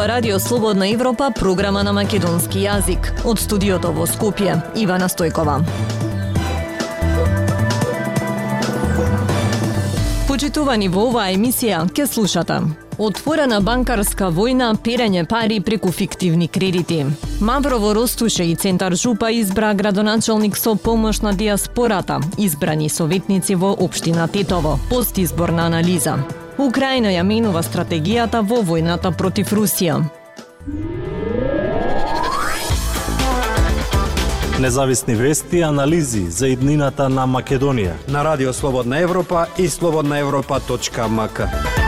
Ова Радио Слободна Европа, програма на македонски јазик. Од студиото во Скопје, Ивана Стојкова. Почитувани во оваа емисија, ке слушате. Отворена банкарска војна, перење пари преку фиктивни кредити. Маврово Ростуше и Центар Жупа избра градоначалник со помош на диаспората, избрани советници во Обштина Тетово, постизборна анализа. Украина ја менува стратегијата во војната против Русија. Независни вести и анализи за иднината на Македонија. На Радио Слободна Европа и слободнаевропа.мк.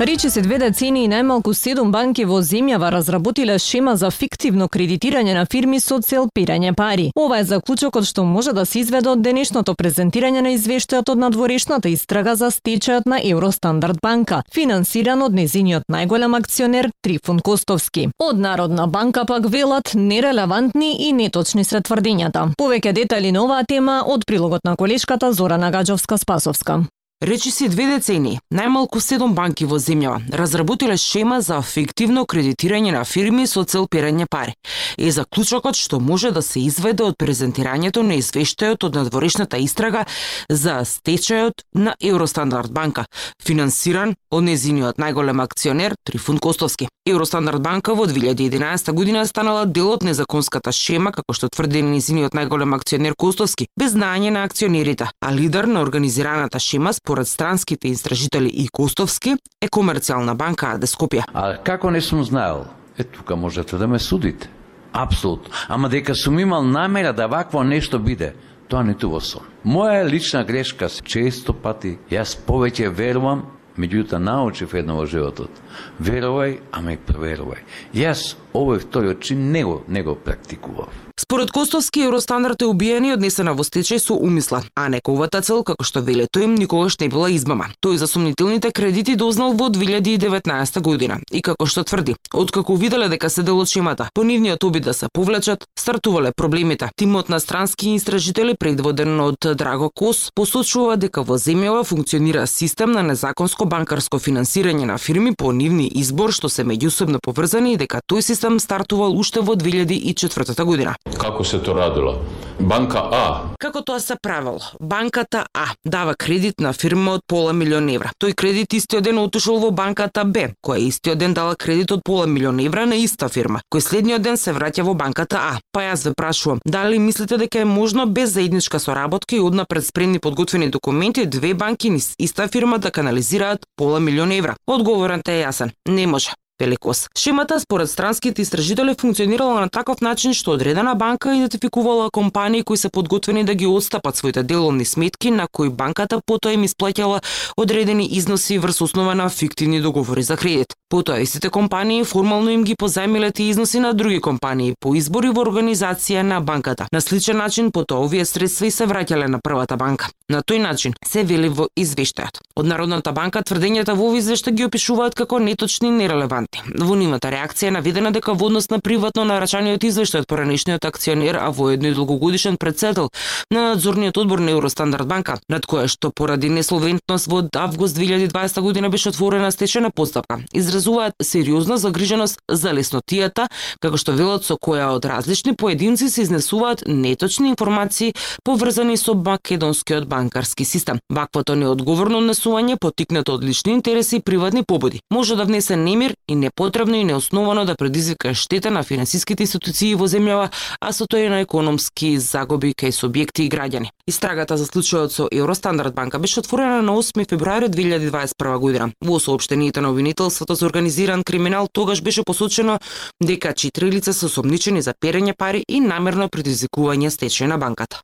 Речи се две децени и најмалку седум банки во земјава разработиле шема за фиктивно кредитирање на фирми со цел пирање пари. Ова е заклучокот што може да се изведе од денешното презентирање на извештајот од надворешната истрага за стечајот на Евростандард банка, финансиран од незиниот најголем акционер Трифун Костовски. Од Народна банка пак велат нерелевантни и неточни се тврдењата. Повеќе детали на оваа тема од прилогот на колешката Зорана Гаджовска-Спасовска. Речиси две децени, најмалку 7 банки во земјава разработиле шема за ефективно кредитирање на фирми со цел перење пари. Е заклучокот што може да се изведе од презентирањето на извештајот од надворешната истрага за стечајот на Евростандард банка, финансиран од незиниот најголем акционер Трифун Костовски. Евростандард банка во 2011 година станала дел од незаконската шема, како што тврди незиниот најголем акционер Костовски, без знаење на акционерите, а лидер на организираната шема според странските истражители и Костовски е комерцијална банка Аде Скопје. А како не сум знаел? Е, тука можете да ме судите. Апсолутно. Ама дека сум имал намера да вакво нешто биде, тоа не во сон. Моја лична грешка, често пати, јас повеќе верувам, меѓутоа научив едно во животот. Верувај, ама и проверувај. Јас овој вториот чин не го, не го практикував. Според Костовски, Евростандард е убиен и однесена во стечај со умисла, а нековата цел, како што веле тој им, никогаш не била измама. Тој за сумнителните кредити дознал во 2019 година и како што тврди, откако виделе дека се дел од шемата, по нивниот обид да се повлечат, стартувале проблемите. Тимот на странски истражители предводен од Драго Кос посочува дека во земјава функционира систем на незаконско банкарско финансирање на фирми по нивни избор што се меѓусебно поврзани и дека тој систем стартувал уште во 2004 година. Како се то радило? Банка А. Како тоа се правело? Банката А дава кредит на фирма од пола милион евра. Тој кредит истиот ден отишол во банката Б, која истиот ден дала кредит од пола милион евра на иста фирма, кој следниот ден се враќа во банката А. Па јас ве прашувам, дали мислите дека е можно без заедничка соработка и однапред спремни подготвени документи две банки низ иста фирма да канализираат пола милион евра? Одговорот е јасен. Не може. Великос. Шемата според странските истражители функционирала на таков начин што одредена банка идентификувала компании кои се подготвени да ги отстапат своите деловни сметки на кои банката потоа им исплаќала одредени износи врз основа на фиктивни договори за кредит. Потоа истите компании формално им ги позајмиле тие износи на други компании по избори во организација на банката. На сличен начин потоа овие средства и се враќале на првата банка. На тој начин се вели во извештајот. Од Народната банка тврдењата во овој извештај ги опишуваат како неточни и нерелевантни работи. Во нивната реакција е наведена дека во однос на приватно нарачаниот извештај од поранишниот акционер, а воедно и долгогодишен председател на надзорниот одбор на Евростандард банка, над која што поради несолвентност во август 2020 година беше отворена стечена постапка, изразуваат сериозна загриженост за леснотијата, како што велат со која од различни поединци се изнесуваат неточни информации поврзани со македонскиот банкарски систем. Ваквото неодговорно однесување потикнато од лични интереси и приватни побуди може да внесе немир и непотребно и неосновано да предизвика штета на финансиските институции во земјава, а со тоа и на економски загуби кај субјекти и граѓани. Истрагата за случајот со Евростандард банка беше отворена на 8 февруари 2021 година. Во соопштенијата на обвинителството за организиран криминал тогаш беше посочено дека четири лица се осомничени за перење пари и намерно предизвикување стечај на банката.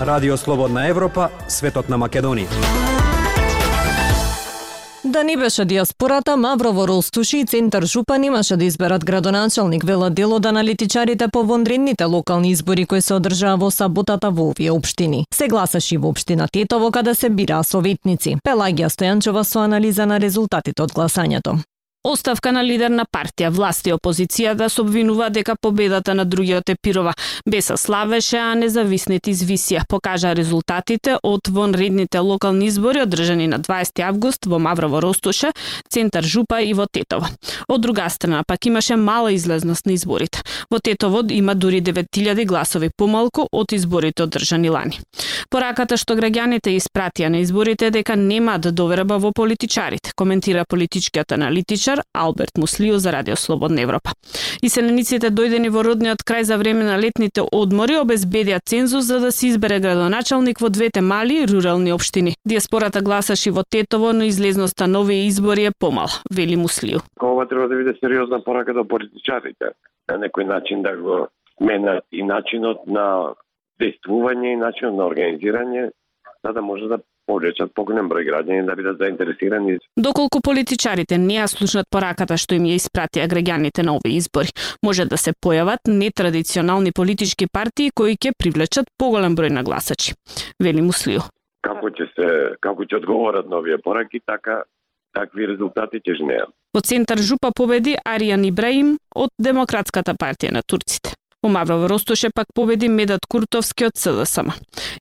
Радио Слободна Европа, светот на Македонија. Да не беше диаспората, Маврово Ростуши и Центар Жупан имаше да изберат градоначалник, велат дел од да аналитичарите по вонредните локални избори кои се одржаа во саботата во овие општини. Се гласаше во општина Тетово каде се бираа советници. Пелагија Стојанчова со анализа на резултатите од гласањето. Оставка на лидер на партија, власт и опозицијата се обвинува дека победата на другиот Епирова. Беса славеше, а независните извисија. Покажа резултатите од вонредните локални избори одржани на 20 август во Маврово Ростоше, Центар Жупа и во Тетово. Од друга страна, пак имаше мала излезност на изборите. Во Тетово има дури 9000 гласови помалку од изборите одржани лани. Пораката што граѓаните испратија на изборите дека немаат да доверба во политичарите, коментира политичкиот аналитичар Алберт Муслио за Радио Слободна Европа. Иселениците дојдени во родниот крај за време на летните одмори обезбедија цензус за да се избере градоначалник во двете мали рурални општини. Диаспората гласаше во Тетово, но излезноста на нови избори е помал, вели Муслио. Ова треба да биде сериозна порака до политичарите, на некој начин да го менат и начинот на действување и начинот на организирање, за да може да повлечат поголем број граѓани да бидат заинтересирани. Доколку политичарите не ја слушнат пораката што им ја испратија граѓаните на овие избори, може да се појават нетрадиционални политички партии кои ќе привлечат поголем број на гласачи, вели Муслио. Како ќе се како ќе одговорат на овие пораки, така такви резултати ќе жнеат. Во центар Жупа победи Аријан Ибраим од Демократската партија на турците. Во Маврово Ростоше пак победи Медат Куртовски од СДСМ.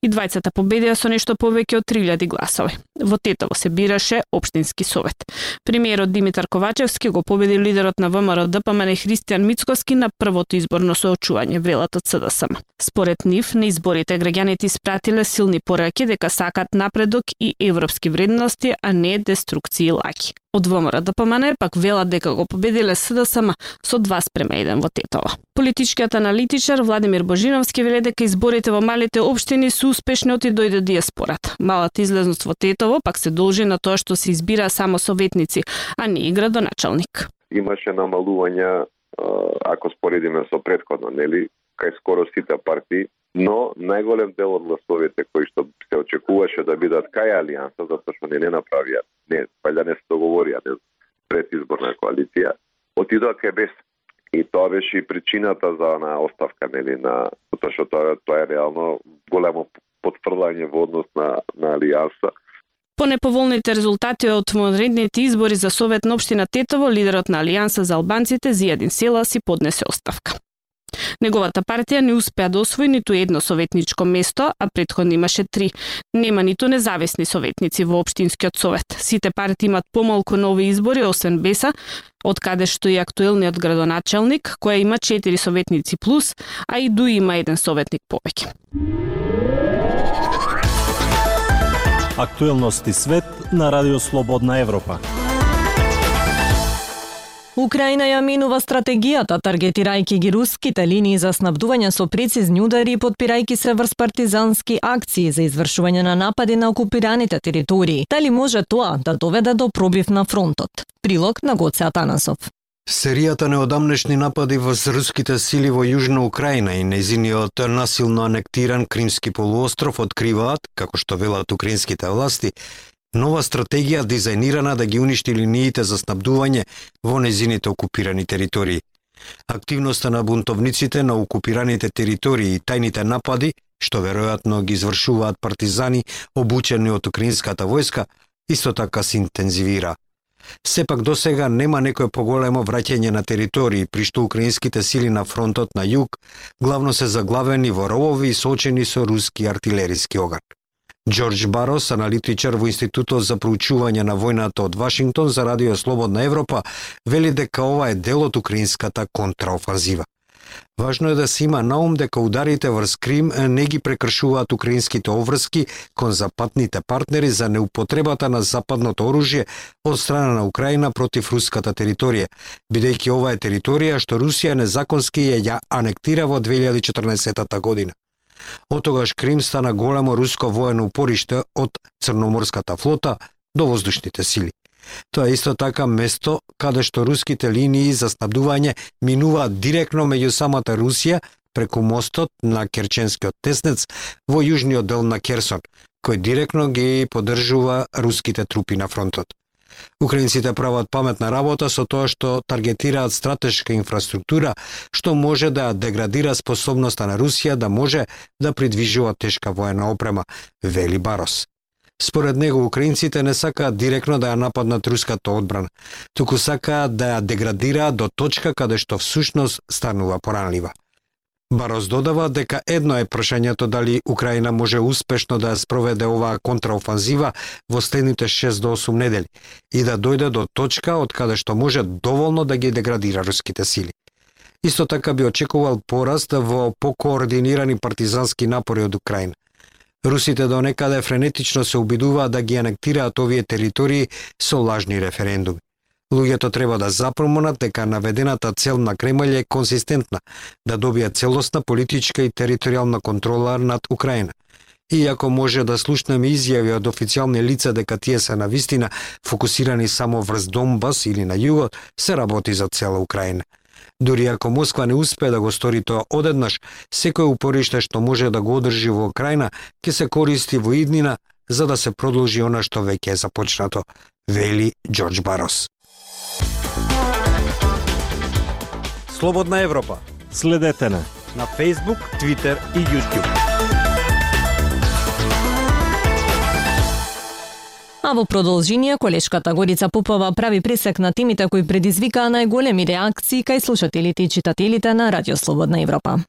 И двајцата победија со нешто повеќе од 3000 гласови. Во Тетово се бираше Обштински совет. Премиерот Димитар Ковачевски го победи лидерот на ВМРО ДПМН Христијан Мицковски на првото изборно соочување велат од СДСМ. Според нив, на изборите граѓаните испратиле силни пораки дека сакат напредок и европски вредности, а не деструкција и лаки. Од ВМРО ДПМН пак велат дека го победиле СДСМ со 2 спрема 1 во Тетово. Политичкиот аналитичар Владимир Божиновски веле дека изборите во малите општини се успешни оти и дојде диаспорат. Малата излезност во Тетово пак се должи на тоа што се избира само советници, а не и градоначалник. Имаше намалување ако споредиме со предходно, нели, кај скоро сите партии, но најголем дел од гласовите кои што се очекуваше да бидат кај алијанса, затоа што не не направија, не, валја не се договорија не, предизборна коалиција, отидоа кај без. И тоа беше и причината за на оставка, нели, на тоа што тоа, тоа е реално големо потврдање во однос на на алијанса. По неповолните резултати од модредните избори за Совет на Обштина Тетово, лидерот на Алијанса за албанците Зијадин Села си поднесе оставка. Неговата партија не успеа да освои ниту едно советничко место, а предходно имаше три. Нема ниту независни советници во Обштинскиот совет. Сите партии имат помалку нови избори, освен Беса, од каде што и актуелниот градоначалник, која има 4 советници плюс, а и Дуи има еден советник повеќе. Актуелности свет на Радио Слободна Европа. Украина ја минува стратегијата, таргетирајќи ги руските линии за снабдување со прецизни удари и подпирајќи се врз партизански акции за извршување на напади на окупираните територии. Дали може тоа да доведе до пробив на фронтот? Прилог на Гоце Атанасов. Серијата неодамнешни напади во руските сили во Јужна Украина и незиниот насилно анектиран Кримски полуостров откриваат, како што велат украинските власти, нова стратегија дизајнирана да ги уништи линиите за снабдување во незините окупирани територии. Активноста на бунтовниците на окупираните територии и тајните напади, што веројатно ги извршуваат партизани обучени од украинската војска, исто така се интензивира. Сепак до сега нема некое поголемо враќање на територии, при што украинските сили на фронтот на југ главно се заглавени во ровови и сочени со руски артилериски оган. Џорџ Барос, аналитичар во Институтот за проучување на војната од Вашингтон за Радио Слободна Европа, вели дека ова е дел од украинската контраофанзива. Важно е да се има наум дека ударите врз Крим не ги прекршуваат украинските обврски кон западните партнери за неупотребата на западното оружје од страна на Украина против руската територија, бидејќи ова е територија што Русија незаконски ја анектира во 2014 година. Отогаш Крим стана големо руско воено упориште од Црноморската флота до воздушните сили. Тоа е исто така место каде што руските линии за снабдување минуваат директно меѓу самата Русија преку мостот на Керченскиот теснец во јужниот дел на Керсон, кој директно ги поддржува руските трупи на фронтот. Украинците прават паметна работа со тоа што таргетираат стратешка инфраструктура што може да деградира способноста на Русија да може да придвижува тешка воена опрема, вели Барос. Според него, украинците не сакаат директно да ја нападнат руската одбрана, туку сакаат да ја деградираат до точка каде што всушност станува поранлива. Барос додава дека едно е прашањето дали Украина може успешно да спроведе оваа контраофанзива во следните 6 до 8 недели и да дојде до точка од каде што може доволно да ги деградира руските сили. Исто така би очекувал пораст во покоординирани партизански напори од Украина. Русите до некаде френетично се обидуваат да ги анектираат овие територии со лажни референдуми. Луѓето треба да запромонат дека наведената цел на Кремљ е консистентна, да добија целосна политичка и територијална контрола над Украина. Иако може да слушнеме изјави од официјални лица дека тие се на вистина фокусирани само врз Донбас или на југот, се работи за цела Украина. Дури ако Москва не успее да го стори тоа одеднаш, секој упориште што може да го одржи во Украина ќе се користи во иднина за да се продолжи она што веќе е започнато, вели Џорџ Барос. Слободна Европа. Следете на на Facebook, Twitter и YouTube. А во продолжение, колешката Горица Попова прави пресек на темите кои предизвикаа најголеми реакции кај слушателите и читателите на Радио Слободна Европа.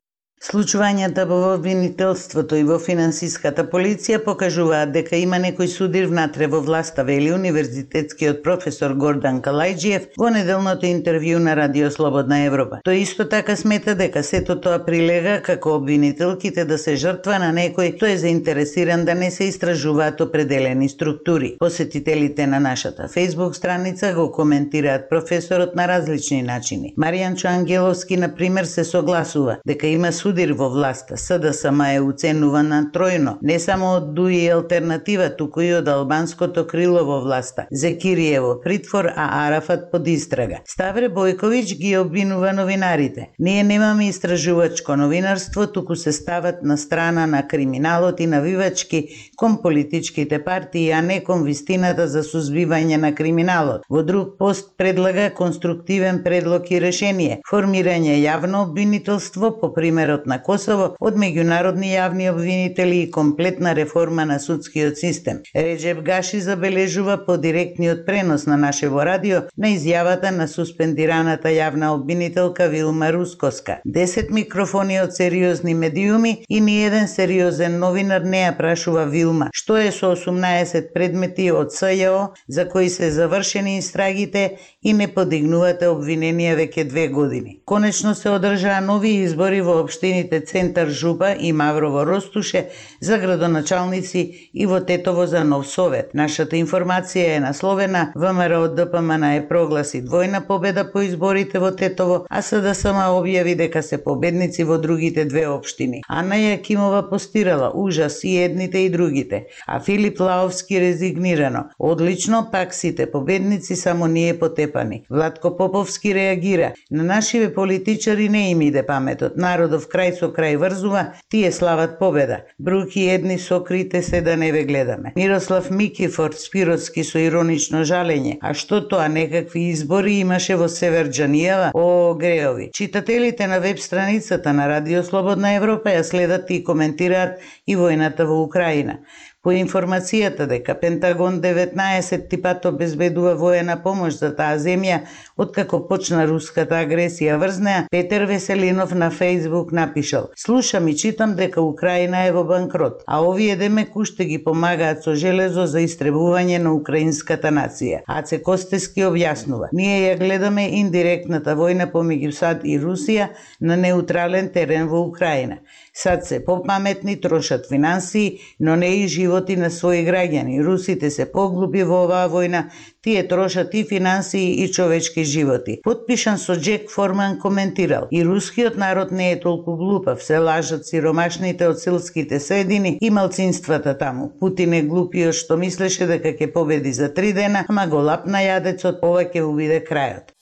Случувањата во обвинителството и во финансиската полиција покажуваат дека има некој судир внатре во власта, вели универзитетскиот професор Гордан Калајджиев во неделното интервју на Радио Слободна Европа. Тој исто така смета дека сето тоа прилега како обвинителките да се жртва на некој тој е заинтересиран да не се истражуваат определени структури. Посетителите на нашата Facebook страница го коментираат професорот на различни начини. Маријан Чоангеловски, на пример, се согласува дека има судир во власта. СДСМ е уценувана тројно, не само од ДУИ алтернатива, туку и од албанското крило во власта. Зекириево притвор, а Арафат под истрага. Ставре Бојковиќ ги обвинува новинарите. Ние немаме истражувачко новинарство, туку се стават на страна на криминалот и навивачки кон политичките партии, а не кон вистината за сузбивање на криминалот. Во друг пост предлага конструктивен предлог и решение, формирање јавно обвинителство по примерот Советот на Косово од меѓународни јавни обвинители и комплетна реформа на судскиот систем. Реджеп Гаши забележува по директниот пренос на нашево радио на изјавата на суспендираната јавна обвинителка Вилма Рускоска. Десет микрофони од сериозни медиуми и ни еден сериозен новинар не ја прашува Вилма што е со 18 предмети од СЈО за кои се завршени истрагите и не подигнувате обвиненија веќе две години. Конечно се одржаа нови избори во општините Центар Жуба и Маврово Ростуше за градоначалници и во Тетово за нов совет. Нашата информација е насловена ВМРО ДПМН е прогласи двојна победа по изборите во Тетово, а СДСМ објави дека се победници во другите две општини. Ана Јакимова постирала ужас и едните и другите, а Филип Лаовски резигнирано. Одлично, пак сите победници, само ние потепани. Владко Поповски реагира. На нашиве политичари не им иде паметот. Народов крај со крај врзува, тие слават победа. Бруки едни сокрите се да не ве гледаме. Мирослав Микифорд Спиротски со иронично жалење. А што тоа некакви избори имаше во Северджанијава? О, греови. Читателите на веб страницата на Радио Слободна Европа ја следат и коментираат и војната во Украина. По информацијата дека Пентагон 19 типат обезбедува воена помош за таа земја, откако почна руската агресија врз неа, Петер Веселинов на Фейсбук напишал Слушам и читам дека Украина е во банкрот, а овие демеку уште ги помагаат со железо за истребување на украинската нација. Аце Костески објаснува Ние ја гледаме индиректната војна помеѓу САД и Русија на неутрален терен во Украина. Сад се попаметни, трошат финансии, но не и живот.“ Животи на своји граѓани. Русите се поглуби во оваа војна, тие трошат и финансии и човечки животи. Подпишан со Джек Форман коментирал, и рускиот народ не е толку глупав, се лажат сиромашните од селските средини и малцинствата таму. Путин е глупиот што мислеше дека ќе победи за три дена, ама го лапна јадецот, ова ќе убиде крајот.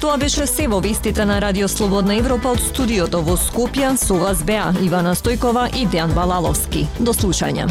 Тоа беше се во вестите на Радио Слободна Европа од студиото во Скопје со вас беа Ивана Стојкова и Дејан Балаловски. До слушање.